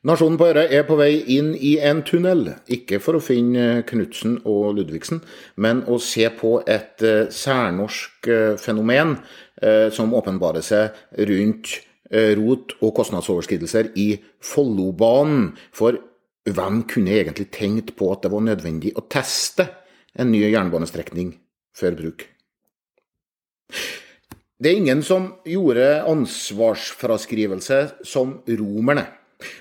Nasjonen på Øre er på vei inn i en tunnel, ikke for å finne Knutsen og Ludvigsen, men å se på et eh, særnorsk eh, fenomen eh, som åpenbarer seg rundt rot og kostnadsoverskridelser i Follobanen. For hvem kunne egentlig tenkt på at det var nødvendig å teste en ny jernbanestrekning før bruk? Det er ingen som gjorde ansvarsfraskrivelse som romerne.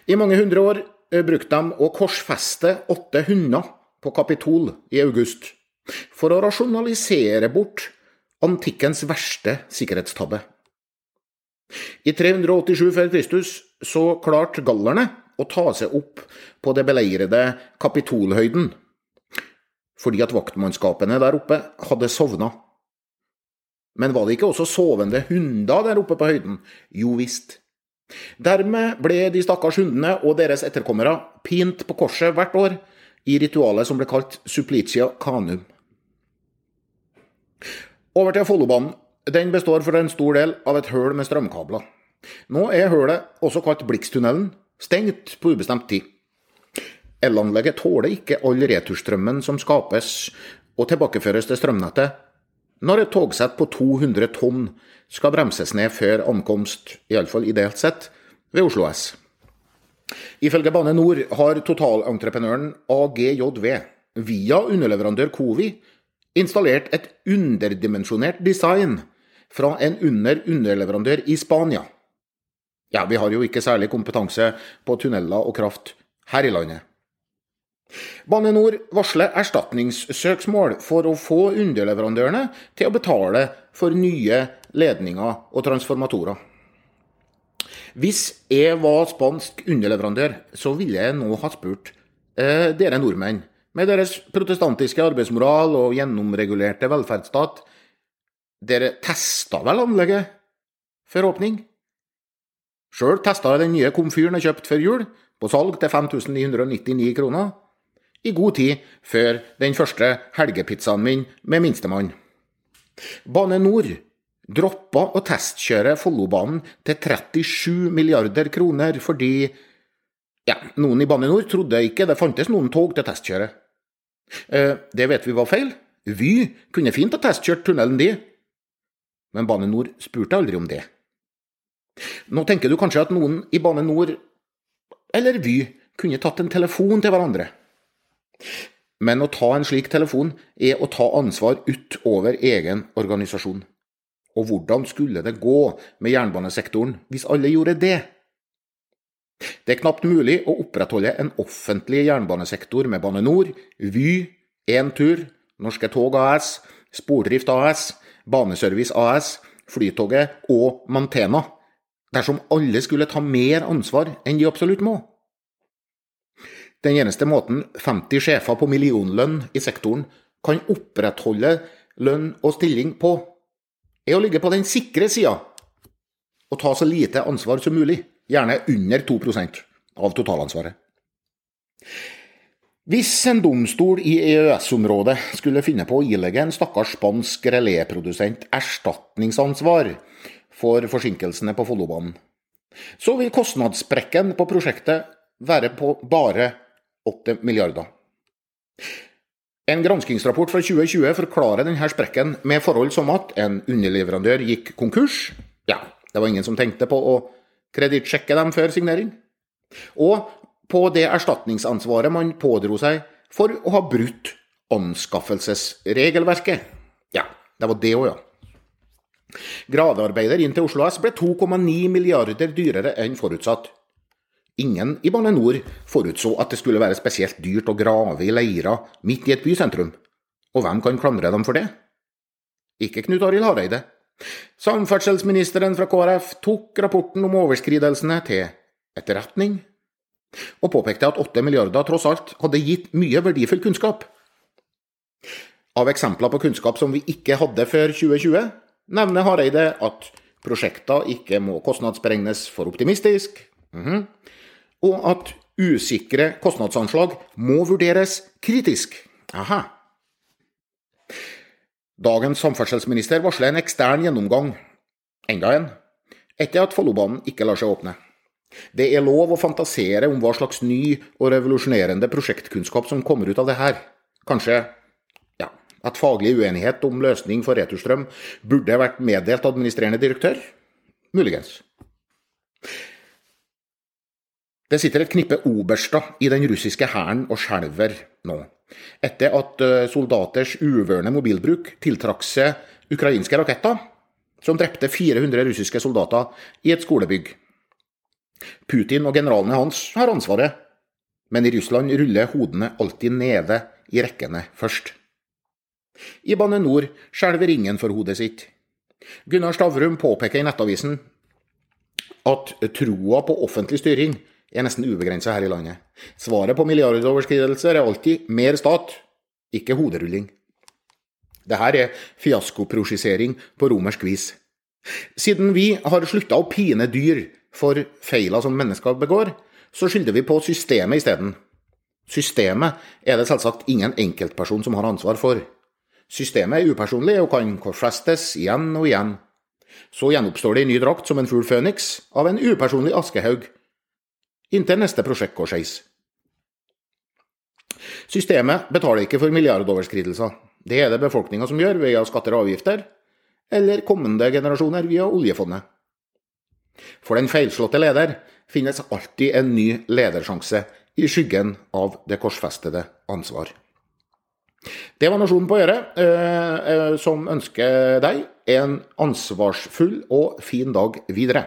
I mange hundre år eh, brukte de å korsfeste åtte hunder på Kapitol i august, for å rasjonalisere bort antikkens verste sikkerhetstabbe. I 387 før Kristus så klarte gallerne å ta seg opp på det beleirede Kapitolhøyden, fordi at vaktmannskapene der oppe hadde sovna. Men var det ikke også sovende hunder der oppe på høyden? Jo visst. Dermed ble de stakkars hundene og deres etterkommere pint på korset hvert år i ritualet som ble kalt supplicia canum. Over til Follobanen. Den består for en stor del av et høl med strømkabler. Nå er hølet, også kalt Blikstunnelen, stengt på ubestemt tid. Elanlegget tåler ikke all returstrømmen som skapes og tilbakeføres til strømnettet når et togsett på 200 tonn skal bremses ned før ankomst, iallfall ideelt sett, ved Oslo S. Ifølge Bane NOR har totalentreprenøren AGJV via underleverandør Covi installert et underdimensjonert design fra en under-underleverandør i Spania. Ja, vi har jo ikke særlig kompetanse på tunneler og kraft her i landet. Bane NOR varsler erstatningssøksmål for å få underleverandørene til å betale for nye ledninger og transformatorer. Hvis jeg var spansk underleverandør, så ville jeg nå ha spurt eh, dere nordmenn, med deres protestantiske arbeidsmoral og gjennomregulerte velferdsstat, dere testa vel anlegget før åpning? Sjøl testa jeg den nye komfyren jeg kjøpte før jul, på salg til 5999 kroner i god tid før den første helgepizzaen min med minstemann. Bane Nor droppa å testkjøre Follobanen til 37 milliarder kroner fordi ja, noen i Bane Nor trodde ikke det fantes noen tog til testkjøre. Eh, det vet vi var feil. Vy kunne fint ha testkjørt tunnelen, de. Men Bane Nor spurte aldri om det. Nå tenker du kanskje at noen i Bane Nor eller Vy kunne tatt en telefon til hverandre. Men å ta en slik telefon er å ta ansvar utover egen organisasjon. Og hvordan skulle det gå med jernbanesektoren hvis alle gjorde det? Det er knapt mulig å opprettholde en offentlig jernbanesektor med Bane NOR, Vy, Entur, Norske Tog AS, Spordrift AS, Baneservice AS, Flytoget og Mantena, dersom alle skulle ta mer ansvar enn de absolutt må. Den eneste måten 50 sjefer på millionlønn i sektoren kan opprettholde lønn og stilling på, er å ligge på den sikre sida og ta så lite ansvar som mulig, gjerne under 2% av totalansvaret. Hvis en domstol i EØS-området skulle finne på å ilegge en stakkars spansk reléprodusent erstatningsansvar for forsinkelsene på Follobanen, så vil kostnadssprekken på prosjektet være på bare 8 milliarder. En granskingsrapport fra 2020 forklarer denne sprekken med forhold som at en underleverandør gikk konkurs. Ja, det var ingen som tenkte på å kredittsjekke dem før signering. Og på det erstatningsansvaret man pådro seg for å ha brutt anskaffelsesregelverket. Ja, det var det òg, ja. Gravearbeider inn til Oslo S ble 2,9 milliarder dyrere enn forutsatt. Ingen i Bane NOR forutså at det skulle være spesielt dyrt å grave i leirer midt i et bysentrum. Og hvem kan klandre dem for det? Ikke Knut Arild Hareide. Samferdselsministeren fra KrF tok rapporten om overskridelsene til etterretning, og påpekte at 8 milliarder tross alt hadde gitt mye verdifull kunnskap. Av eksempler på kunnskap som vi ikke hadde før 2020, nevner Hareide at prosjekter ikke må kostnadsberegnes for optimistisk. Mm -hmm og at usikre kostnadsanslag må vurderes kritisk. Aha. Dagens samferdselsminister varsler en ekstern gjennomgang, enda en, etter at Follobanen ikke lar seg åpne. Det er lov å fantasere om hva slags ny og revolusjonerende prosjektkunnskap som kommer ut av det her. Kanskje ja, at faglig uenighet om løsning for returstrøm burde vært meddelt administrerende direktør? Muligens. Det sitter et knippe oberster i den russiske hæren og skjelver nå, etter at eh, soldaters uvørende mobilbruk tiltrakk seg ukrainske raketter som drepte 400 russiske soldater i et skolebygg. Putin og generalene hans har ansvaret, men i Russland ruller hodene alltid nede i rekkene først. I Bane Nor skjelver ingen for hodet sitt. Gunnar Stavrum påpeker i Nettavisen at troa på offentlig styring er nesten ubegrensa her i landet. Svaret på milliardoverskridelser er alltid mer stat, ikke hoderulling. Dette er fiaskoprosjisering på romersk vis. Siden vi har slutta å pine dyr for feiler som mennesker begår, så skylder vi på systemet isteden. Systemet er det selvsagt ingen enkeltperson som har ansvar for. Systemet er upersonlig og kan korsfestes igjen og igjen. Så gjenoppstår det i ny drakt som en fugl føniks av en upersonlig askehaug inntil neste prosjekt går skeis. Systemet betaler ikke for milliardoverskridelser. Det er det befolkninga som gjør via skatter og avgifter, eller kommende generasjoner via oljefondet. For den feilslåtte leder finnes alltid en ny ledersjanse i skyggen av det korsfestede ansvar. Det var Nasjonen på øret, eh, eh, som ønsker deg en ansvarsfull og fin dag videre.